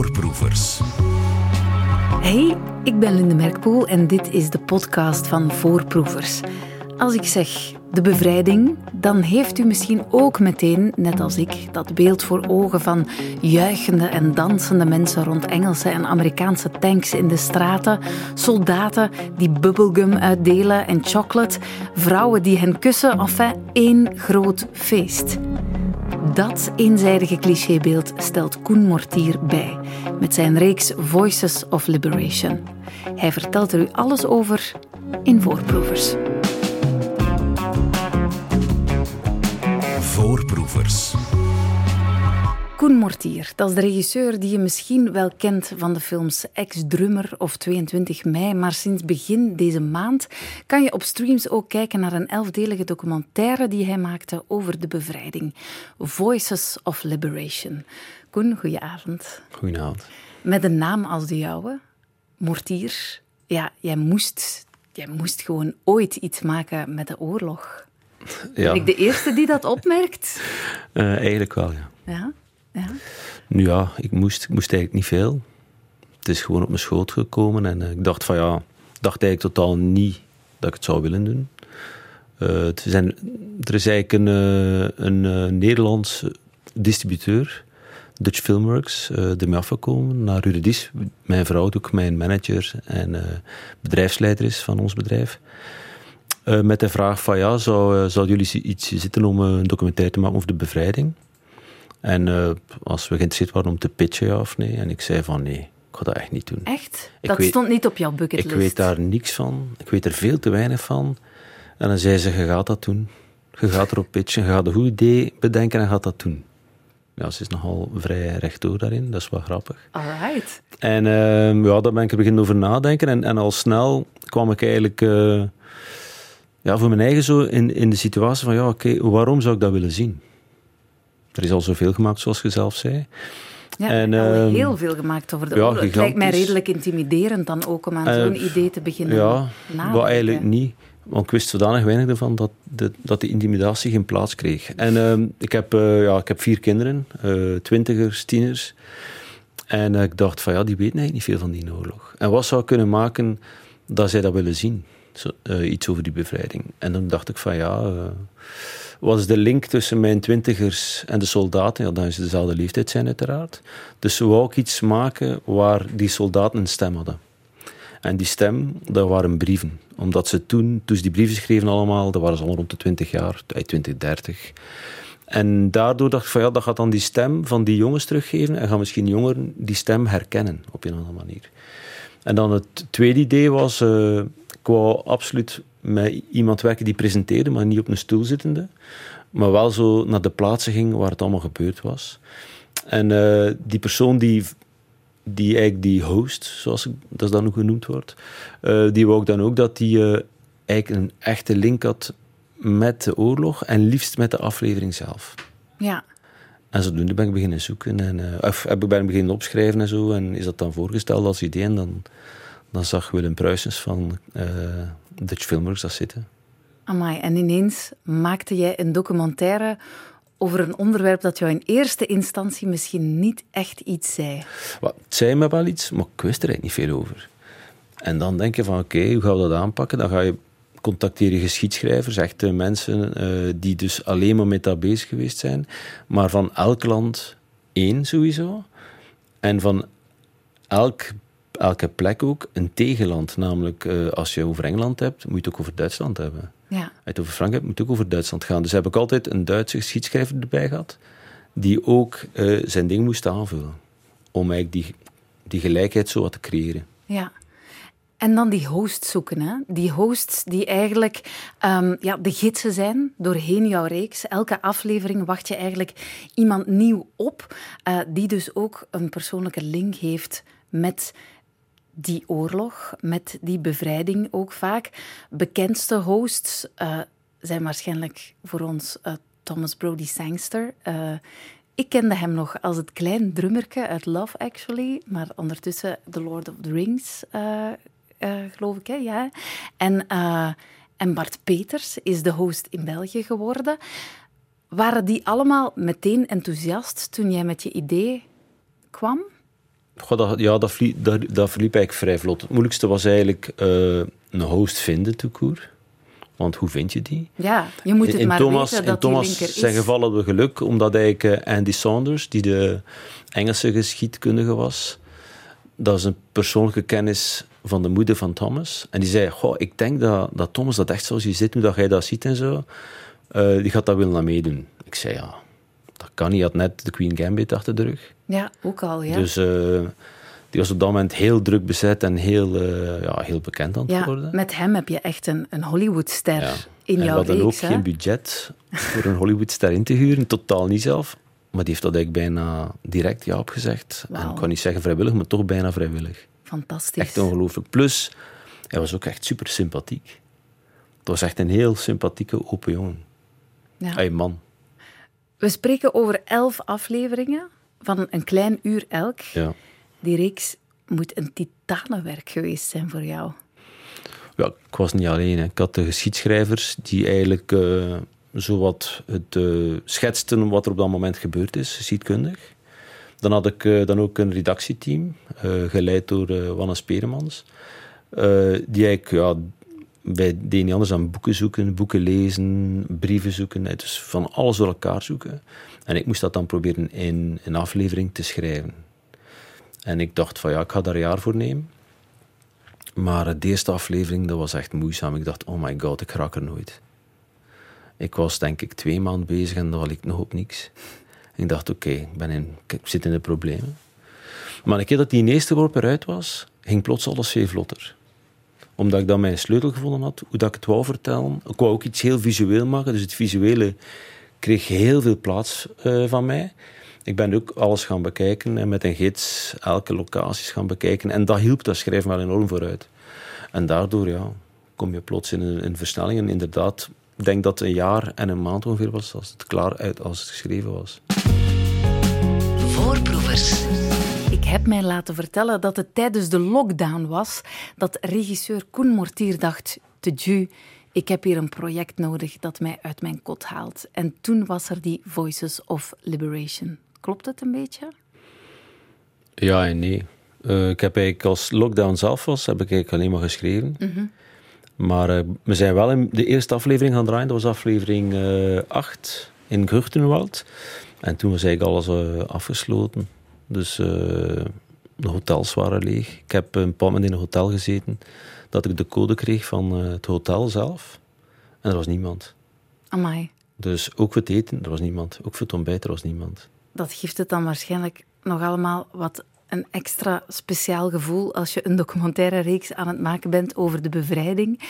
Voorproevers. Hey, ik ben Linde Merkpoel en dit is de podcast van Voorproevers. Als ik zeg de bevrijding, dan heeft u misschien ook meteen, net als ik, dat beeld voor ogen van juichende en dansende mensen rond Engelse en Amerikaanse tanks in de straten, soldaten die bubblegum uitdelen en chocolate, vrouwen die hen kussen, enfin één groot feest. Dat eenzijdige clichébeeld stelt Koen Mortier bij met zijn reeks Voices of Liberation. Hij vertelt er u alles over in Voorproevers. Voorproevers. Koen Mortier, dat is de regisseur die je misschien wel kent van de films Ex-Drummer of 22 mei, maar sinds begin deze maand kan je op streams ook kijken naar een elfdelige documentaire die hij maakte over de bevrijding. Voices of Liberation. Koen, goedenavond. Goedenavond. Met een naam als de jouwe, Mortier, ja, jij moest, jij moest gewoon ooit iets maken met de oorlog. Ja, Ben ik de eerste die dat opmerkt? eh, eigenlijk wel, ja. Ja, ja. Nu ja, ik moest, ik moest eigenlijk niet veel. Het is gewoon op mijn schoot gekomen en eh, ik dacht van ja, dacht eigenlijk totaal niet dat ik het zou willen doen. Eh, zijn, er is eigenlijk een, eh, een Nederlands distributeur, Dutch Filmworks, eh die afgekomen naar Ruredis. Mijn vrouw, ook mijn manager en bedrijfsleider is van ons bedrijf. Met de vraag van ja, zou, eh, zou jullie iets zitten om een documentaire te maken over de bevrijding? En eh, als we geïnteresseerd waren om te pitchen, ja of nee. En ik zei van nee, ik ga dat echt niet doen. Echt? Ik dat weet- stond niet op jouw bucketlist. Ik weet daar niks van. Ik weet er veel te weinig van. En dan zei ze, je gaat dat doen. Je gaat erop pitchen, je gaat een goed idee bedenken en gaat dat doen. Ja, ze is nogal vrij rechtdoor daarin, dat is wel grappig. Alright. En ehm, ja, daar ben ik er beginnen over nadenken. En, en al snel kwam ik eigenlijk eh, ja, voor mijn eigen zo in, in de situatie van, ja, oké, waarom zou ik dat willen zien? Er is al zoveel gemaakt, zoals je zelf zei. Ja, En, al ehm, heel veel gemaakt over de ja, oorlog. Het lijkt mij redelijk intimiderend dan ook om aan Eh, zo'n idee te beginnen Ja, wel eigenlijk niet. Want ik wist zodanig weinig ervan dat de, dat de intimidatie geen plaats kreeg. En ehm, ik, heb, eh, ja, ik heb vier kinderen, eh, twintigers, tieners. En ik dacht van ja, die weten eigenlijk niet veel van die oorlog. En wat zou kunnen maken dat zij dat willen zien? Zo, iets over die bevrijding. En dan dacht ik van ja, is de link tussen mijn twintigers en de soldaten? Ja, dan het dezelfde leeftijd zijn uiteraard. Dus wou ik iets maken waar die soldaten een stem hadden. En die stem, dat waren brieven. Omdat ze toen, toen ze die brieven schreven allemaal, dat waren ze al rond de 20 jaar, eh, 20, 30. En daardoor dacht ik van ja, dat gaat dan die stem van die jongens teruggeven en gaan misschien jongeren die stem herkennen op een andere manier. En dan het tweede idee was, eh, ik wou absoluut met iemand werken die presenteerde, maar niet op een stoel zittende. Maar wel zo naar de plaatsen ging waar het allemaal gebeurd was. En eh, die persoon die die eigenlijk die host, zoals ik- dat is dan ook genoemd wordt, eh, die wou ik dan ook dat die eh, eigenlijk een echte link had met de oorlog en liefst met de aflevering zelf. Ja, En zodoende ben ik beginnen zoeken en of heb ik ben beginnen opschrijven en zo en is dat dan voorgesteld als idee en dan, dan zag Willem Pruisens van Dutch Filmworks dat zitten. amai. En ineens maakte jij een documentaire over een onderwerp dat jou in eerste instantie misschien niet echt iets zei. Wat, het zei me wel iets, maar ik wist er eigenlijk niet veel over. En dan denk je van, oké, hoe gaan we dat aanpakken? Dan ga je contacteren geschiedschrijvers, echte mensen eh, die dus alleen maar met dat bezig geweest zijn. Maar van elk land één sowieso. En van elk, elke plek ook een tegenland. Namelijk, eh, als je over Engeland hebt, moet je het ook over Duitsland hebben. Ja, Als je het over Frankrijk hebt, moet het ook over Duitsland gaan. Dus heb ik altijd een Duitse geschiedschrijver erbij gehad, die ook eh, zijn ding moest aanvullen. Om eigenlijk die, die gelijkheid zo wat te creëren. ja. En dan die hosts zoeken. Hè? Die hosts die eigenlijk ehm, ja, de gidsen zijn doorheen jouw reeks. Elke aflevering wacht je eigenlijk iemand nieuw op, eh, die dus ook een persoonlijke link heeft met die oorlog, met die bevrijding ook vaak. Bekendste hosts eh, zijn waarschijnlijk voor ons eh, Thomas Brody Sangster. Eh, ik kende hem nog als het klein drummerke uit Love Actually, maar ondertussen The Lord of the Rings, geloof ik. Hè? Ja. En, en Bart Peters is de host in België geworden. Waren die allemaal meteen enthousiast toen jij met je idee kwam? Goh, dat, ja, dat, vlie, dat, dat verliep eigenlijk vrij vlot. Het moeilijkste was eigenlijk uh, een host vinden, toekoer. Want hoe vind je die? Ja, je moet het in maar Thomas, weten in dat Thomas die linker is. zijn geval hadden we geluk, omdat eigenlijk uh, Andy Saunders, die de Engelse geschiedkundige was, dat is een persoonlijke kennis van de moeder van Thomas. En die zei, goh, ik denk dat, dat Thomas dat echt zoals je zit, nu dat jij dat ziet en zo, uh, die gaat dat willen aan meedoen. Ik zei, ja, dat kan niet. Hij had net de Queen Gambit achter de rug. Ja, ook al, ja. Dus uh, die was op dat moment heel druk bezet en heel, uh, ja, heel bekend aan het ja, worden. Met hem heb je echt een, een Hollywoodster Ja. in en we jouw hadden reeks. ook hè? geen budget voor een Hollywoodster in te huren, totaal niet zelf. Maar die heeft dat eigenlijk bijna direct ja opgezegd. En ik kan niet zeggen vrijwillig, maar toch bijna vrijwillig. Fantastisch. Echt ongelooflijk. Plus, hij was ook echt super sympathiek. Het was echt een heel sympathieke, open jongen. Ja. Hey, man. We spreken over elf afleveringen van een klein uur elk. Ja. Die reeks moet een titanenwerk geweest zijn voor jou. ja, ik was niet alleen. Hè. Ik had de geschiedschrijvers die eigenlijk uh, zowat het uh, schetsten wat er op dat moment gebeurd is, geschiedkundig. Dan had ik uh, dan ook een redactieteam, geleid door Wannes Peremans. die eigenlijk, ja, wij deden niet anders dan boeken zoeken, boeken lezen, brieven zoeken. Dus van alles door elkaar zoeken. En ik moest dat dan proberen in een aflevering te schrijven. En ik dacht van ja, ik ga daar een jaar voor nemen. Maar de eerste aflevering, dat was echt moeizaam. Ik dacht, oh my god, ik raak er nooit. Ik was denk ik twee maanden bezig en dat ik nog op niks. Ik dacht, oké, ik, ben in, zit in de problemen. Maar een keer dat die eerste worp eruit was, ging plots alles veel vlotter. Omdat ik dan mijn sleutel gevonden had, hoe dat ik het wou vertellen. Ik wou ook iets heel visueel maken, dus het visuele kreeg heel veel plaats uh, van mij. Ik ben ook alles gaan bekijken en met een gids elke locaties gaan bekijken. En dat hielp dat schrijven wel enorm vooruit. En daardoor ja, kom je plots in een, in versnelling. En inderdaad, ik denk dat het een jaar en een maand ongeveer was als het klaar uit, als het geschreven was. Voorproevers. Heb mij laten vertellen dat het tijdens de lockdown was dat regisseur Koen Mortier dacht, te Dieu, ik heb hier een project nodig dat mij uit mijn kot haalt. En toen was er die Voices of Liberation. Klopt het een beetje? Ja en nee. Uh, ik heb eigenlijk als lockdown zelf was, heb ik eigenlijk alleen maar geschreven. Mm -hmm. Maar uh, we zijn wel in de eerste aflevering gaan draaien. Dat was aflevering 8 uh, in Gruchtenwald. En toen was eigenlijk alles afgesloten. Dus de hotels waren leeg. Ik heb een paar in een hotel gezeten dat ik de code kreeg van het hotel zelf. En er was niemand. Amai. Dus ook voor het eten, er was niemand. Ook voor het ontbijt, er was niemand. Dat geeft het dan waarschijnlijk nog allemaal wat een extra speciaal gevoel als je een documentaire reeks aan het maken bent over de bevrijding.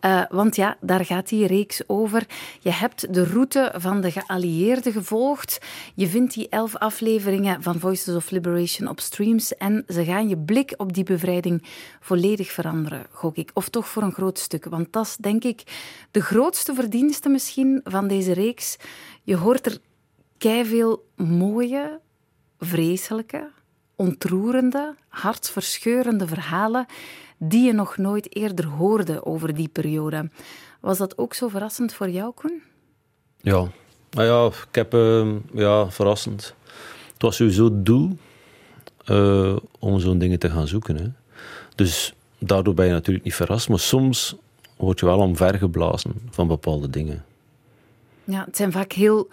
Uh, want ja, daar gaat die reeks over. Je hebt de route van de geallieerden gevolgd. Je vindt die elf afleveringen van Voices of Liberation op streams en ze gaan je blik op die bevrijding volledig veranderen, gok ik. Of toch voor een groot stuk. Want dat is denk ik de grootste verdienste misschien van deze reeks. Je hoort er keiveel mooie, vreselijke, ontroerende, hartverscheurende verhalen die je nog nooit eerder hoorde over die periode. Was dat ook zo verrassend voor jou, Koen? Ja, nou ja, ik heb uh, ja, verrassend. Het was sowieso het doel uh, om zo'n dingen te gaan zoeken. Hè. Dus daardoor ben je natuurlijk niet verrast, maar soms word je wel omvergeblazen van bepaalde dingen. Ja, het zijn vaak heel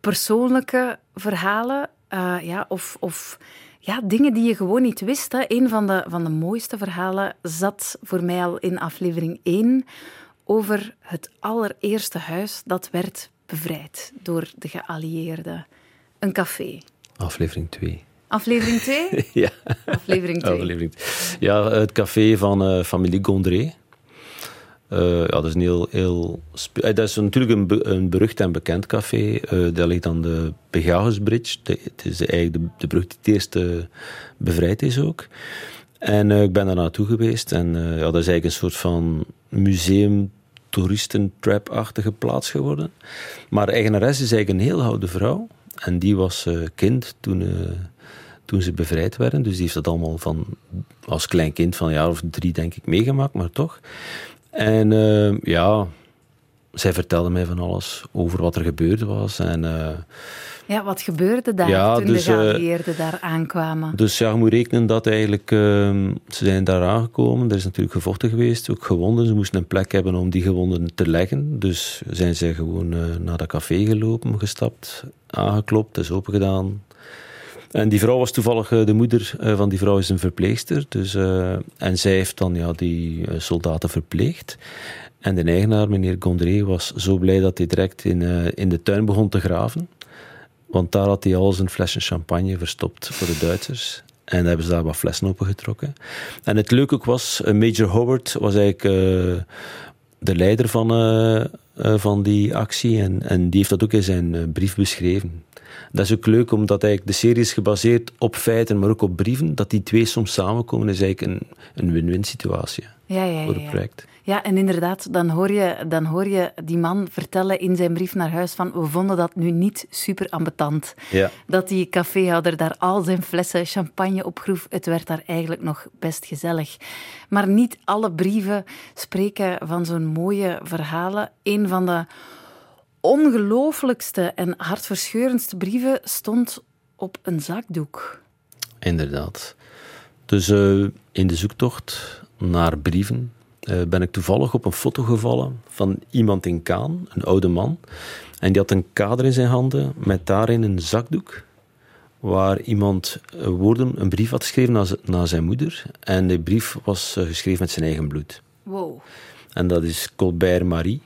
persoonlijke verhalen, uh, ja, of, of ja, dingen die je gewoon niet wist. Hè. Een van de, van de mooiste verhalen zat voor mij al in aflevering 1 over het allereerste huis dat werd bevrijd door de geallieerden. Een café. Aflevering 2. Aflevering 2? ja. Aflevering 2. Aflevering Ja, het café van uh, familie Gondré. Uh, ja, dat is een heel... heel dat is natuurlijk een, be een berucht en bekend café. Uh, dat ligt aan de Pegasusbridge. De, het is eigenlijk de, de brug die het eerste bevrijd is ook. En ik ben daar naartoe geweest. En ja, dat is eigenlijk een soort van museum toeristentrap-achtige plaats geworden. Maar de eigenares is eigenlijk een heel oude vrouw. En die was kind toen, toen ze bevrijd werden. Dus die heeft dat allemaal van, als klein kind van een jaar of drie, denk ik, meegemaakt. Maar toch... En uh, ja, zij vertelde mij van alles over wat er gebeurd was. En uh, Ja, wat gebeurde daar Ja, toen dus, de eh, geallieerden daar aankwamen? Dus ja, je moet rekenen dat eigenlijk... ehm, ze zijn daar aangekomen, er is natuurlijk gevochten geweest, ook gewonden. Ze moesten een plek hebben om die gewonden te leggen. Dus zijn ze gewoon eh, naar dat café gelopen, gestapt, aangeklopt, is open gedaan. En die vrouw was toevallig, eh, de moeder eh, van die vrouw is een verpleegster. Dus, eh, en zij heeft dan ja, die soldaten verpleegd. En de eigenaar, meneer Gondré, was zo blij dat hij direct in, in de tuin begon te graven. Want daar had hij al zijn flessen champagne verstopt voor de Duitsers. En hebben ze daar wat flessen opengetrokken. En het leuke ook was, Major Howard was eigenlijk de leider van, van die actie. En, en die heeft dat ook in zijn brief beschreven. Dat is ook leuk, omdat eigenlijk de serie is gebaseerd op feiten, maar ook op brieven. Dat die twee soms samenkomen, is eigenlijk een, een win-win situatie Ja, ja, voor ja. het ja. project. Ja, en inderdaad, dan hoor, je, dan hoor je die man vertellen in zijn brief naar huis van we vonden dat nu niet super ambetant. Ja. Dat die caféhouder daar al zijn flessen champagne opgroef. Het werd daar eigenlijk nog best gezellig. Maar niet alle brieven spreken van zo'n mooie verhalen. Een van de ongelooflijkste en hartverscheurendste brieven stond op een zakdoek. Inderdaad. Dus eh, in de zoektocht naar brieven eh, ben ik toevallig op een foto gevallen van iemand in Kaan, een oude man. En die had een kader in zijn handen met daarin een zakdoek waar iemand eh, woorden, een brief had geschreven naar, zijn moeder. En de brief was geschreven met zijn eigen bloed. Wow. En dat is Colbert Marie.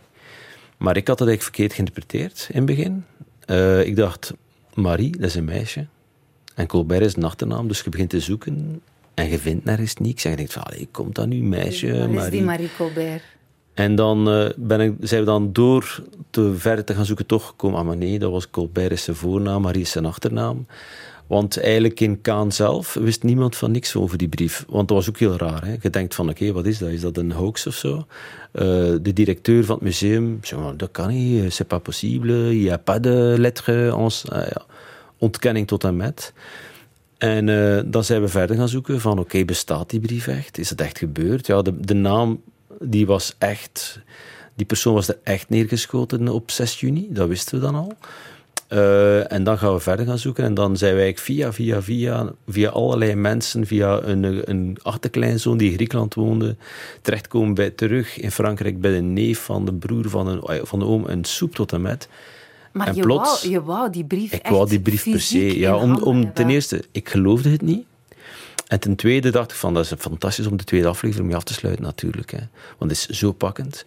Maar ik had dat eigenlijk verkeerd geïnterpreteerd in het begin. Eh, ik dacht, Marie, dat is een meisje. En Colbert is een achternaam, dus je begint te zoeken en je vindt nergens niks. En je denkt van, allee, komt dat nu, meisje, Waar is Marie? die Marie Colbert? En dan eh, ben ik, zijn we dan door te ver te gaan zoeken toch gekomen. Ah, maar nee, dat was Colbert is zijn voornaam, Marie is zijn achternaam. Want eigenlijk in Kaan zelf wist niemand van niks over die brief. Want dat was ook heel raar. Hè? Je denkt van, oké, wat is dat? Is dat een hoax of zo? Eh, de directeur van het museum dat kan niet, c'est pas possible, il y a pas de lettre. En, ja. Ontkenning tot en met. En eh, dan zijn we verder gaan zoeken van, oké, bestaat die brief echt? Is het echt gebeurd? Ja, de, de naam, die was echt... Die persoon was er echt neergeschoten op 6 juni, dat wisten we dan al. Eh, en dan gaan we verder gaan zoeken. En dan zijn wij via, via, via, via allerlei mensen, via een, een achterkleinzoon die in Griekenland woonde, terechtkomen bij, terug in Frankrijk bij de neef van de broer van, een, van de oom, een soep tot en met. Maar En je, plots- wou, je wou die brief Ik echt wou die brief per se. Ja, om, om, ten eerste, ik geloofde het niet. En ten tweede dacht ik van, dat is fantastisch om de tweede aflevering mee af te sluiten natuurlijk. Hè. Want het is zo pakkend.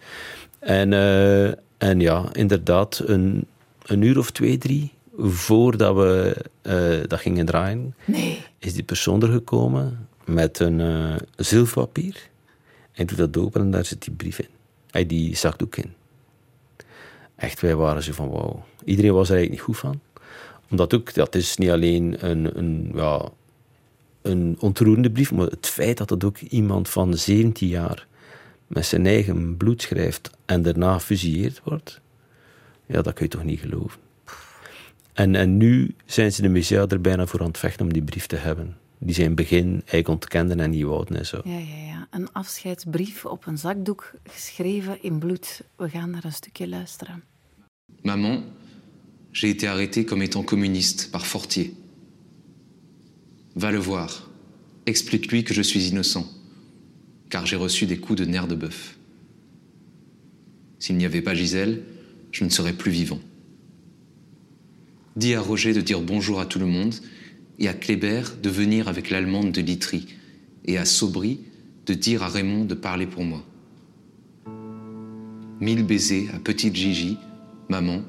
En, eh, en ja, inderdaad, een, een uur of twee, drie voordat we eh, dat gingen draaien, Nee. is die persoon er gekomen met een eh zilverpapier. En doet dat open en daar zit die brief in. Hij die zakdoek in. Echt, wij waren zo van wauw. Iedereen was er eigenlijk niet goed van. Omdat ook, dat is niet alleen een, een, ja, een ontroerende brief, maar het feit dat het ook iemand van 17 jaar met zijn eigen bloed schrijft en daarna fusilleerd wordt, ja, dat kun je toch niet geloven. En, en nu zijn ze de musea er bijna voor aan het vechten om die brief te hebben. Die zijn begin eigenlijk ontkenden en niet wouden en zo. Ja, ja, ja. Een afscheidsbrief op een zakdoek geschreven in bloed. We gaan naar een stukje luisteren. Maman, j'ai été arrêté comme étant communiste par Fortier. Va le voir. Explique-lui que je suis innocent, car j'ai reçu des coups de nerf de bœuf. S'il n'y avait pas Gisèle, je ne serais plus vivant. Dis à Roger de dire bonjour à tout le monde et à Kléber de venir avec l'allemande de Litry et à Sobry de dire à Raymond de parler pour moi. Mille baisers à petite Gigi, maman,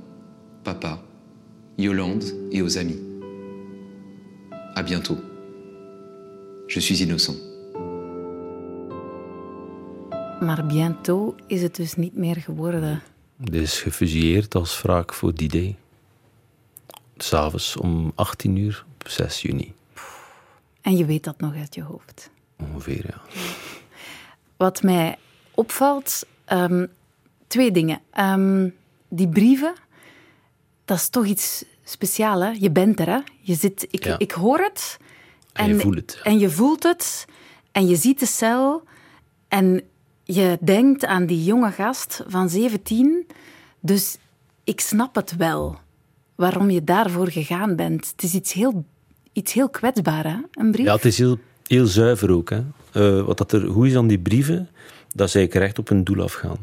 papa, Yolande et aux amis. À bientôt. Je suis innocent. Maar bientôt is het dus niet meer geworden. Dit is gefusilleerd als wraak voor die day. S'avonds om 18 uur op 6 juni. En je weet dat nog uit je hoofd. Ongeveer, ja. Wat mij opvalt, ehm, twee dingen. Ehm, die brieven, dat is toch iets speciaals. Hè? Je bent er, hè? Je zit, ik, Ja. ik hoor het. En je voelt het. En je voelt het. En je ziet de cel. En je denkt aan die jonge gast van 17. Dus ik snap het wel. waarom je daarvoor gegaan bent. Het is iets heel, iets heel kwetsbaar, hè? een brief. Ja, het is heel, heel zuiver ook. Hè. Uh, wat dat er goed is aan die brieven, dat zij recht op een doel afgaan.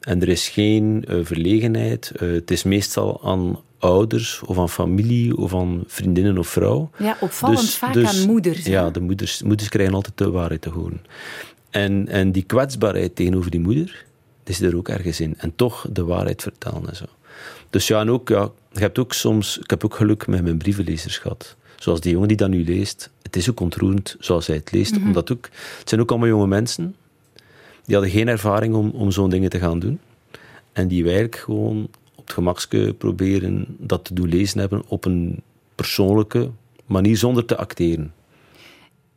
En er is geen uh, verlegenheid. Uh, het is meestal aan ouders of aan familie of aan vriendinnen of vrouw. Ja, opvallend dus, vaak dus, aan moeders. Ja, de moeders, moeders krijgen altijd de waarheid te horen. En, en die kwetsbaarheid tegenover die moeder, zit er ook ergens in. En toch de waarheid vertellen en zo. Dus ja, en ook, ja, je hebt ook soms, ik heb ook geluk met mijn brievenlezers gehad. Zoals die jongen die dat nu leest. Het is ook ontroerend zoals hij het leest. Mm omdat ook, het zijn ook allemaal jonge mensen. Die hadden geen ervaring om, om zo'n dingen te gaan doen. En die eigenlijk gewoon op het gemakske proberen dat te doen lezen hebben op een persoonlijke manier zonder te acteren.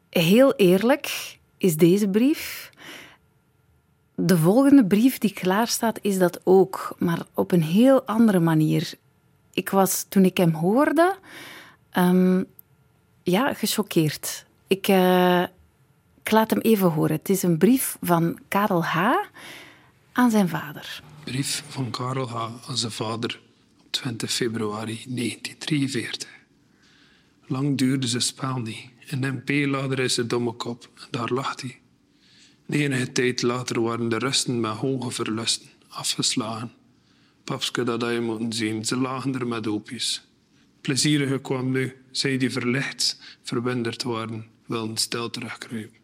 Heel eerlijk is deze brief. De volgende brief die klaar staat, is dat ook, maar op een heel andere manier. Ik was, toen ik hem hoorde, um, ja, gechoqueerd. Ik, uh, ik laat hem even horen. Het is een brief van Karel H. aan zijn vader. Brief van Karel H. aan zijn vader op 20 februari 1943. Lang duurde zijn spel niet. Een MP-lader is zijn domme kop en daar lag hij. Enige tijd later waren de rusten met hoge verlusten afgeslagen. Papske, dat had je moeten zien, ze lagen er met opies. Plezierige kwam nu, zij die verlicht, verwinderd waren, wilden stil terugkruipen.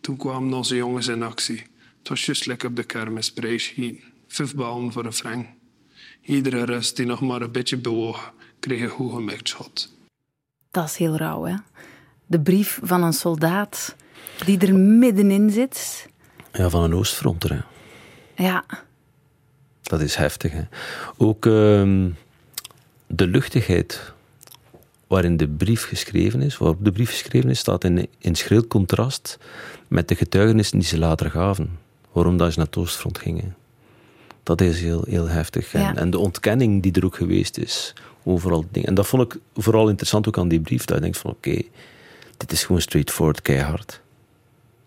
Toen kwamen onze jongens in actie. Het was juist op de kermis, prijs hier. Vijf ballen voor een frank. Iedere rust die nog maar een beetje bewoog, kreeg een goed gemikt schot. Dat is heel rauw, hè? De brief van een soldaat die er middenin zit. Ja, van een oostfronter, hè? Ja. Dat is heftig, hè? Ook uh, de luchtigheid waarin de brief geschreven is, waarop de brief geschreven is, staat in, in schril contrast met de getuigenissen die ze later gaven. Waarom dat ze naar het Oostfront gingen. Dat is heel, heel heftig. En, en, de ontkenning die er ook geweest is. Overal dingen. En dat vond ik vooral interessant ook aan die brief. Dat je denkt van oké, dit is gewoon straightforward, keihard.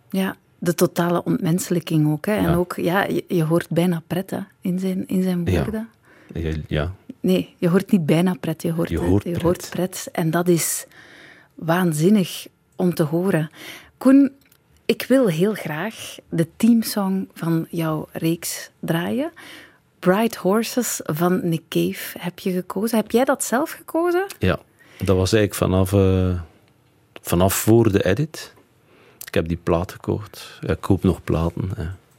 Ja, de totale ontmenselijking ook. Hè. En ook, ja, je, je, hoort bijna pret in, zijn, in zijn woorden. Ja. ja. Nee, je hoort niet bijna pret, je hoort, je hoort, je hoort pret. En dat is waanzinnig om te horen. Koen, ik wil heel graag de teamsong van jouw reeks draaien. Bright Horses van Nick Cave heb je gekozen. Heb jij dat zelf gekozen? Ja, dat was eigenlijk vanaf, uh, vanaf voor de edit. Ik heb die plaat gekocht. ik koop nog platen.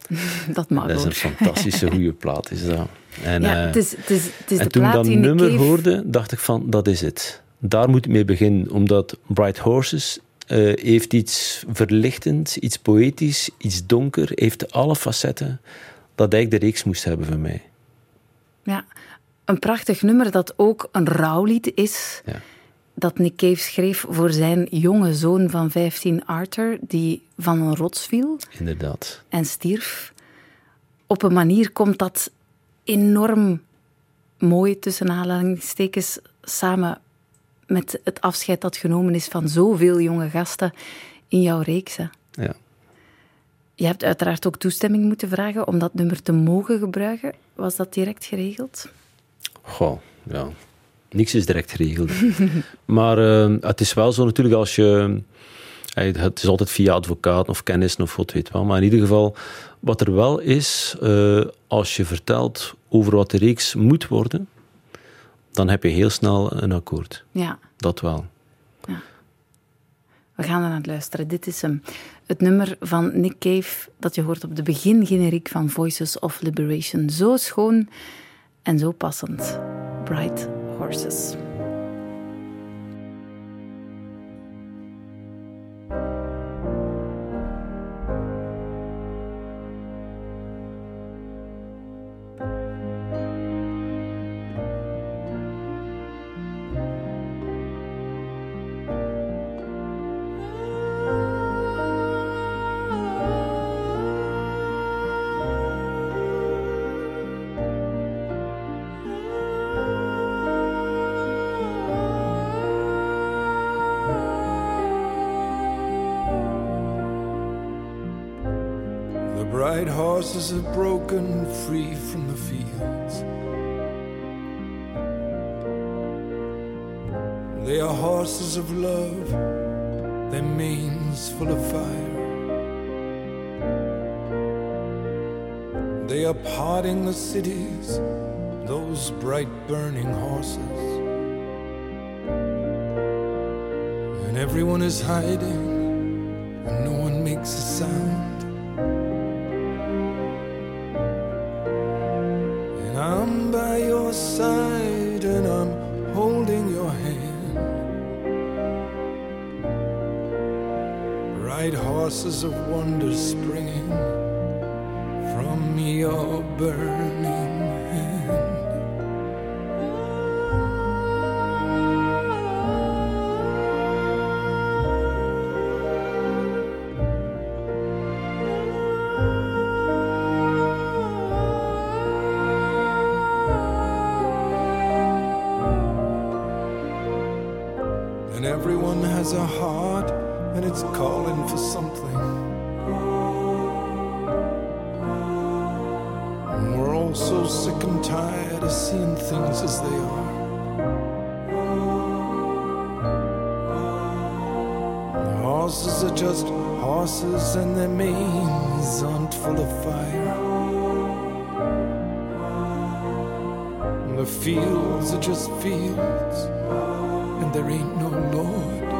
Dat mag Dat is een fantastische goede plaat, is dat. En, ja, het is, het is, het is en de toen plaat ik dat nummer Cave... hoorde, dacht ik van, dat is het. Daar moet ik mee beginnen, omdat Bright Horses uh, heeft iets verlichtends, iets poëtisch, iets donker, heeft alle facetten dat eigenlijk de reeks moest hebben voor mij. Ja, een prachtig nummer dat ook een rouwlied is. Ja. Dat Nick Cave schreef voor zijn jonge zoon van 15, Arthur, die van een rots viel. Inderdaad. En stierf. Op een manier komt dat enorm mooi tussen aanhalingstekens samen met het afscheid dat genomen is van zoveel jonge gasten in jouw reeks. Ja. Je hebt uiteraard ook toestemming moeten vragen om dat nummer te mogen gebruiken. Was dat direct geregeld? Goh, ja. Niks is direct geregeld. maar uh, het is wel zo natuurlijk als je... Het is altijd via advocaat of kennis of wat weet wel. Maar in ieder geval, wat er wel is, uh, als je vertelt over wat de reeks moet worden, dan heb je heel snel een akkoord. Ja. Dat wel. Ja. We gaan er naar luisteren. Dit is hem. Het nummer van Nick Cave dat je hoort op de begingeneriek van Voices of Liberation. Zo schoon en zo passend. Bright Horses. Bright horses are broken free from the fields. They are horses of love, their manes full of fire. They are parting the cities, those bright burning horses. And everyone is hiding, and no one makes a sound. Side, and I'm holding your hand. Ride horses of wonder springing from your burning So sick and tired of seeing things as they are. The horses are just horses and their manes aren't full of fire. And the fields are just fields and there ain't no Lord.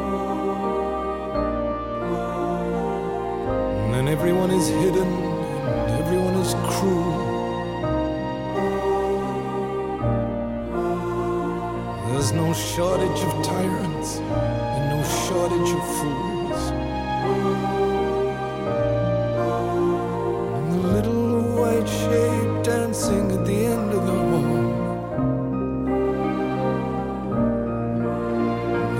And everyone is hidden and everyone is cruel. There's no shortage of tyrants and no shortage of fools. And the little white shape dancing at the end of the hall.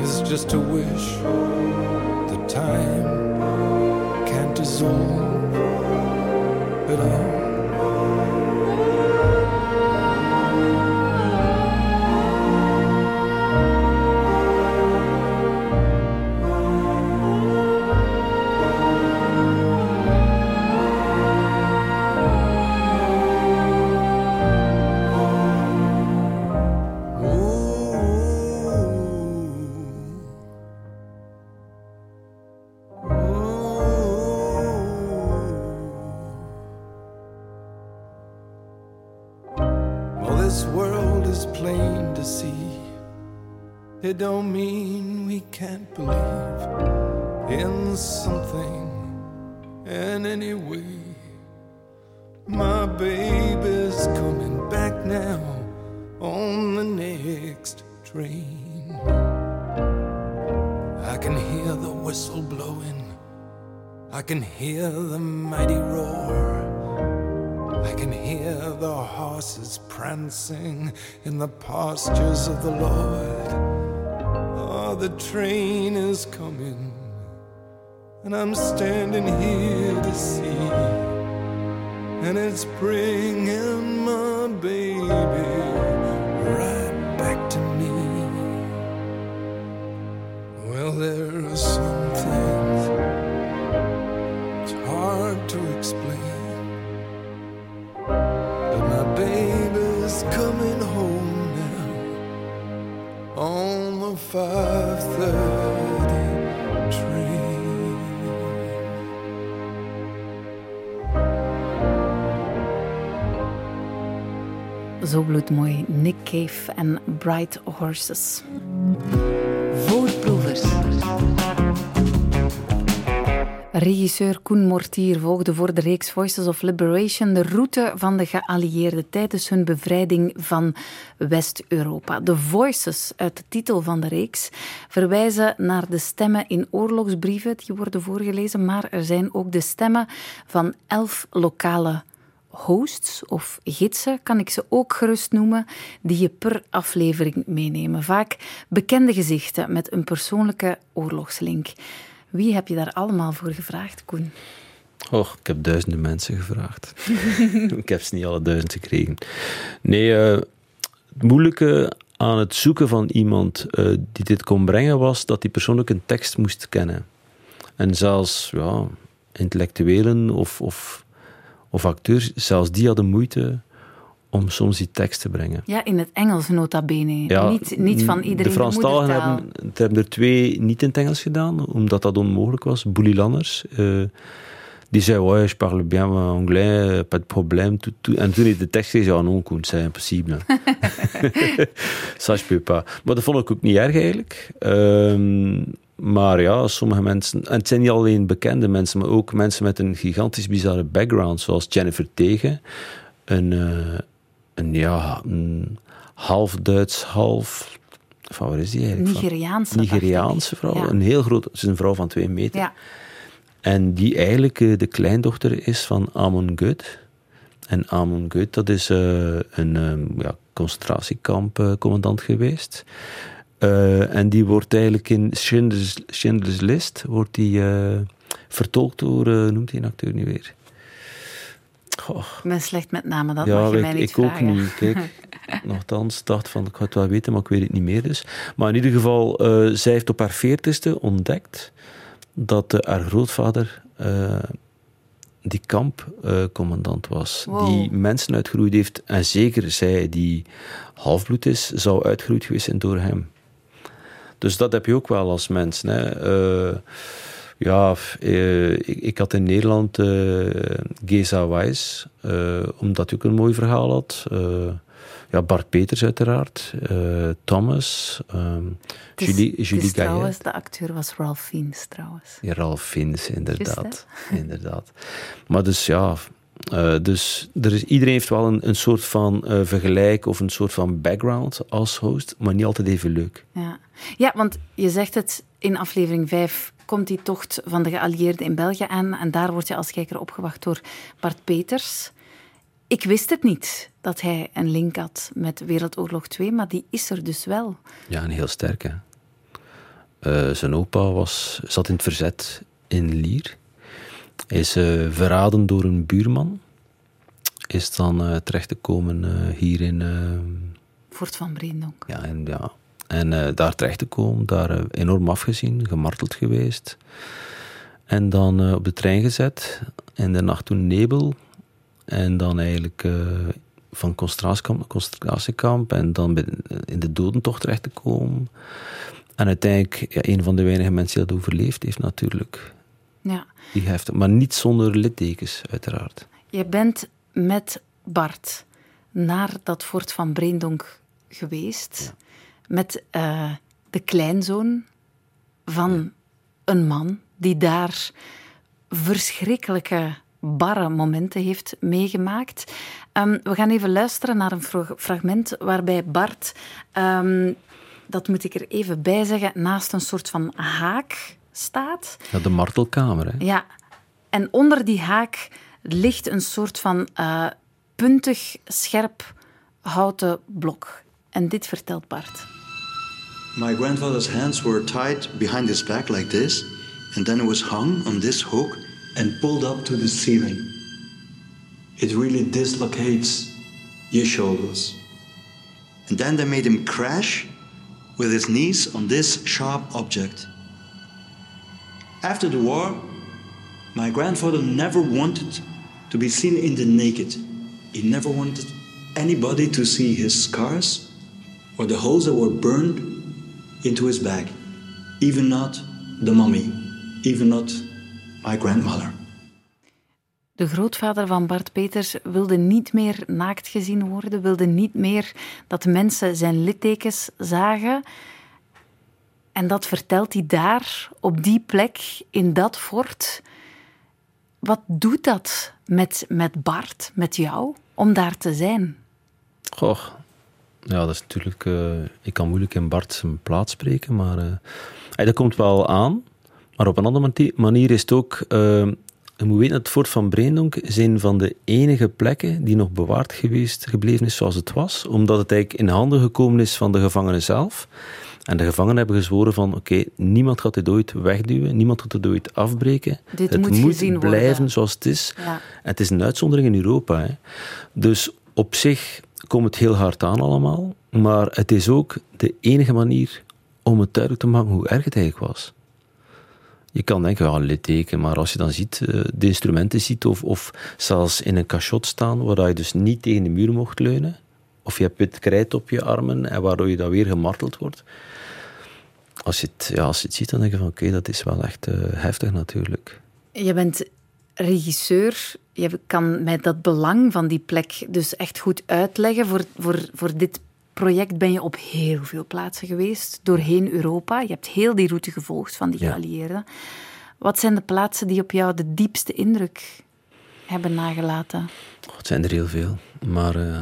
is just a wish Don't mean we can't believe in something in any way. My baby's coming back now on the next train. I can hear the whistle blowing. I can hear the mighty roar. I can hear the horses prancing in the pastures of the Lord. The train is coming, and I'm standing here to see. And it's bringing my baby Zo bloedmooi. Nick Cave en Bright Horses. Voorproevers. Regisseur Koen Mortier volgde voor de reeks Voices of Liberation de route van de geallieerden tijdens hun bevrijding van West-Europa. De Voices uit de titel van de reeks verwijzen naar de stemmen in oorlogsbrieven die worden voorgelezen, maar er zijn ook de stemmen van elf lokale hosts of gidsen, kan ik ze ook gerust noemen, die je per aflevering meenemen. Vaak bekende gezichten met een persoonlijke oorlogslink. Wie heb je daar allemaal voor gevraagd, Koen? Oh, ik heb duizenden mensen gevraagd. ik heb ze niet alle duizend gekregen. Nee, eh, het moeilijke aan het zoeken van iemand eh, die dit kon brengen was dat die persoon ook een tekst moest kennen. En zelfs ja, intellectuelen of, of, of acteurs, zelfs die hadden moeite om soms die tekst te brengen. Ja, in het Engels nota bene. Ja, niet, niet van iedereen de Franstaligen de hebben, hebben er twee niet in het Engels gedaan, omdat dat onmogelijk was. Boelie Lanners, uh, die zei, ouais, je parle bien anglais, pas de problème. Tout, tout. En toen hij de tekst zei, ja non, Koen, c'est impossible. Ça, je peux pas. Maar dat vond ik ook niet erg eigenlijk. Um, maar ja, sommige mensen, en het zijn niet alleen bekende mensen, maar ook mensen met een gigantisch bizarre background, zoals Jennifer Tegen, een, uh, een ja, een half Duits, half. Van waar is die eigenlijk? Nigeriaanse. Nigeriaanse vrouw. Ja. Een heel groot, ze is een vrouw van twee meter. Ja. En die eigenlijk uh, de kleindochter is van Amon Gut. En Amon Gut, dat is uh, een um, ja, concentratiekampcommandant geweest. Uh, en die wordt eigenlijk in Schindler's, Schindler's List wordt die, vertolkt door, noemt hij een acteur nu weer? Goh. Ik ben slecht met namen, dat ja, mag je mij niet ik vragen. ook niet. Kijk, nogthans dacht van, ik ga het wel weten, maar ik weet het niet meer dus. Maar in ieder geval, zij heeft op haar veertigste ontdekt dat haar grootvader die kampcommandant was. Wow. Die mensen uitgeroeid heeft. En zeker zij die halfbloed is, zou uitgeroeid geweest zijn door hem. Dus dat heb je ook wel als mens. Hè. Ja, eh, ik, ik, had in Nederland uh, Geza uh, omdat hij ook een mooi verhaal had. ja, Bart Peters uiteraard, Thomas, um, dus, Julie, Julie dus trouwens, de acteur was Ralph Fiennes trouwens. Ja, Ralph Fiennes, inderdaad. inderdaad. Maar dus ja, uh, dus er is, iedereen heeft wel een, een soort van uh, vergelijk of een soort van background als host, maar niet altijd even leuk. Ja, ja want je zegt het in aflevering 5 komt die tocht van de geallieerden in België aan en daar word je als kijker opgewacht door Bart Peters. Ik wist het niet dat hij een link had met Wereldoorlog 2, maar die is er dus wel. Ja, een heel sterke. Uh, zijn opa was, zat in het verzet in Lier. Is uh, verraden door een buurman. Is dan uh, terechtgekomen hier in... Fort van Breendonk. Ja, en ja, en daar terecht te komen, daar enorm afgezien, gemarteld geweest. En dan op de trein gezet. En de nacht toen nebel. En dan eigenlijk van concentratiekamp concentratiekamp. En dan in de dodentocht terecht te komen. En uiteindelijk, ja, een van de weinige mensen die dat overleefd heeft natuurlijk. Ja. Die heeft, maar niet zonder littekens, uiteraard. Je bent met Bart naar dat fort van Breendonk geweest. Ja met uh, de kleinzoon van een man die daar verschrikkelijke barre momenten heeft meegemaakt. Um, we gaan even luisteren naar een fragment waarbij Bart, um, dat moet ik er even bij zeggen, naast een soort van haak staat. Ja, de martelkamer, hè? Ja. En onder die haak ligt een soort van uh, puntig, scherp houten blok. En dit vertelt Bart. My grandfather's hands were tied behind his back like this, and then it was hung on this hook and pulled up to the ceiling. It really dislocates your shoulders. And then they made him crash with his knees on this sharp object. After the war, my grandfather never wanted to be seen in the naked. He never wanted anybody to see his scars or the holes that were burned into his bag. Even not the mummy, even not my grandmother. De grootvader van Bart Peters wilde niet meer naakt gezien worden, wilde niet meer dat mensen zijn littekens zagen. En dat vertelt hij daar, op die plek, in dat fort. Wat doet dat met, met Bart, met jou, om daar te zijn? Goh, ja, dat is natuurlijk... Uh, ik kan moeilijk in Bart zijn plaats spreken, maar uh, dat komt wel aan. Maar op een andere manier is het ook... Uh, je moet weten het Fort van Breendonk is een van de enige plekken die nog bewaard geweest, gebleven is zoals het was, omdat het eigenlijk in handen gekomen is van de gevangenen zelf. En de gevangenen hebben gezworen van, oké, niemand gaat dit ooit wegduwen, niemand gaat dit ooit afbreken. Dit het moet, moet blijven zoals het is. Ja. En het is een uitzondering in Europa. Hè. Dus op zich komt het heel hard aan allemaal. Maar het is ook de enige manier om het duidelijk te maken hoe erg het eigenlijk was. Je kan denken, ja, litteken, maar als je dan ziet, eh, de instrumenten ziet, of, of zelfs in een cachot staan, waar je dus niet tegen de muur mocht leunen, of je hebt wit krijt op je armen, en waardoor je dan weer gemarteld wordt. Als je het, ja, als je het ziet, dan denk je van, oké, dat is wel echt uh, heftig natuurlijk. Je bent regisseur. Je kan mij dat belang van die plek dus echt goed uitleggen. Voor, voor, voor dit project ben je op heel veel plaatsen geweest, doorheen Europa. Je hebt heel die route gevolgd van die geallieerden. Wat zijn de plaatsen die op jou de diepste indruk hebben nagelaten? Oh, het zijn er heel veel. Maar uh,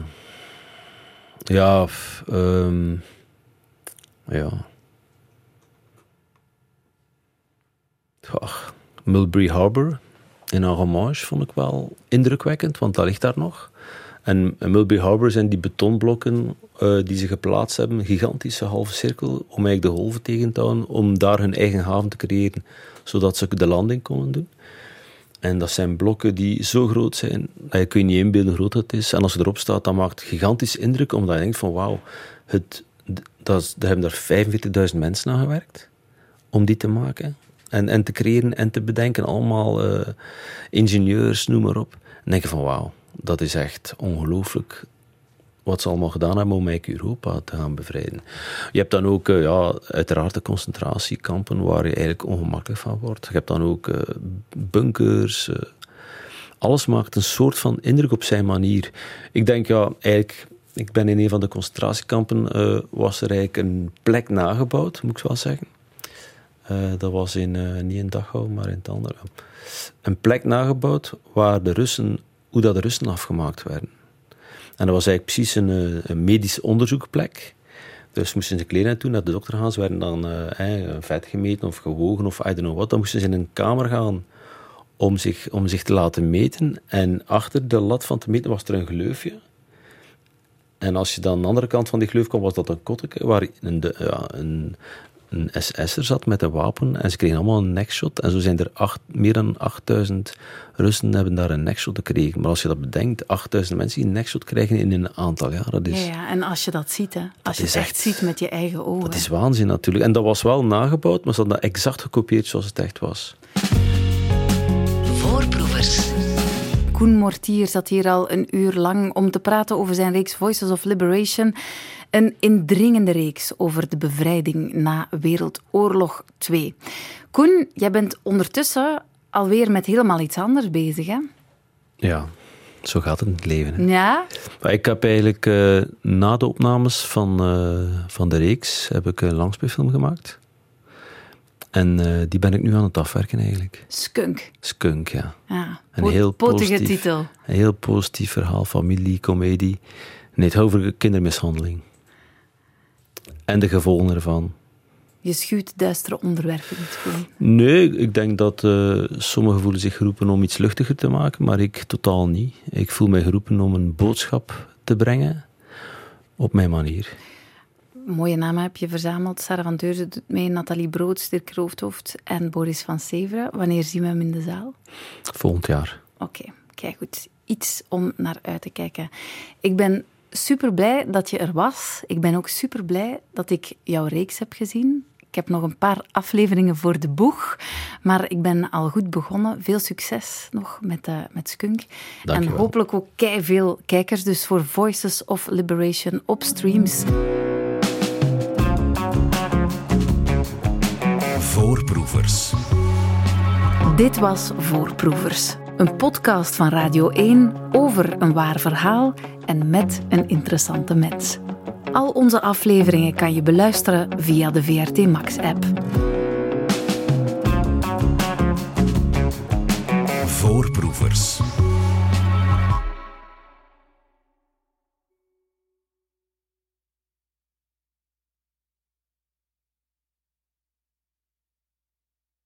ja, um, ja. Ach, Mulberry Harbour in Arromange vond ik wel indrukwekkend, want dat ligt daar nog. En Mulberry Harbour zijn die betonblokken uh, die ze geplaatst hebben, een gigantische halve cirkel, om eigenlijk de golven tegen te houden, om daar hun eigen haven te creëren, zodat ze de landing konden doen. En dat zijn blokken die zo groot zijn, dat je kun je niet inbeelden hoe groot het is. En als je erop staat, dan maakt gigantisch indruk, omdat je denkt van wauw, het, dat, daar hebben daar 45.000 mensen aan gewerkt om die te maken. En, en te creëren en te bedenken, allemaal uh, ingenieurs, noem maar op. En denk je van wauw, dat is echt ongelooflijk wat ze allemaal gedaan hebben om eigenlijk Europa te gaan bevrijden. Je hebt dan ook, uh, ja, uiteraard de concentratiekampen waar je eigenlijk ongemakkelijk van wordt. Je hebt dan ook uh, bunkers. Uh, alles maakt een soort van indruk op zijn manier. Ik denk, ja, eigenlijk, ik ben in een van de concentratiekampen, was er eigenlijk een plek nagebouwd, moet ik wel zeggen. dat was in, niet in Dachau, maar in het andere. Een plek nagebouwd waar de Russen, hoe dat de Russen afgemaakt werden. En dat was eigenlijk precies een, eh, een medisch onderzoekplek. Dus moesten ze kleren doen, naar de dokter gaan. Ze werden dan uh, vet gemeten of gewogen of I don't know what. Dan moesten ze in een kamer gaan om zich, om zich te laten meten. En achter de lat van te meten was er een gleufje. En als je dan aan de andere kant van die gleuf kwam, was dat een kotteke waar een, ja, een, een SS'er zat met een wapen en ze kregen allemaal een neckshot. En zo zijn er acht, meer dan 8000 Russen hebben daar een neckshot gekregen. Maar als je dat bedenkt, 8000 mensen die een neckshot krijgen in een aantal jaren. Dus ja, ja, en als je dat ziet, hè, als je het echt, ziet met je eigen ogen. Dat is waanzin natuurlijk. En dat was wel nagebouwd, maar ze hadden dat exact gekopieerd zoals het echt was. Voorproevers. Koen Mortier zat hier al een uur lang om te praten over zijn reeks Voices of Liberation. Een indringende reeks over de bevrijding na Wereldoorlog 2. Koen, jij bent ondertussen alweer met helemaal iets anders bezig, hè? Ja, zo gaat het in het leven. Ja? Maar ik heb eigenlijk uh, na de opnames van, uh, van de reeks heb ik een langspeelfilm gemaakt. En uh, die ben ik nu aan het afwerken eigenlijk. Skunk. Skunk, ja. ja. Een heel positief, titel. Een heel positief verhaal, familie, comedie. Nee, het over kindermishandeling. En de gevolgen ervan. Je schuwt duistere onderwerpen niet Nee, ik denk dat uh, sommigen voelen zich geroepen om iets luchtiger te maken, maar ik totaal niet. Ik voel mij geroepen om een boodschap te brengen op mijn manier. Mooie namen heb je verzameld. Sarah van Deurzen doet mee, Nathalie Brood, Dirk Roofdhoofd en Boris van Severen. Wanneer zien we hem in de zaal? Volgend jaar. Oké, kijk goed. Iets om naar uit te kijken. Ik ben super blij dat je er was. Ik ben ook super blij dat ik jouw reeks heb gezien. Ik heb nog een paar afleveringen voor de boeg, maar ik ben al goed begonnen. Veel succes nog met, uh, met Skunk. en hopelijk ook veel kijkers, dus voor Voices of Liberation op streams. Voorproevers. Dit was Voorproevers. Een podcast van Radio 1 over een waar verhaal en met een interessante mens. Al onze afleveringen kan je beluisteren via de VRT Max-app. Voorproevers.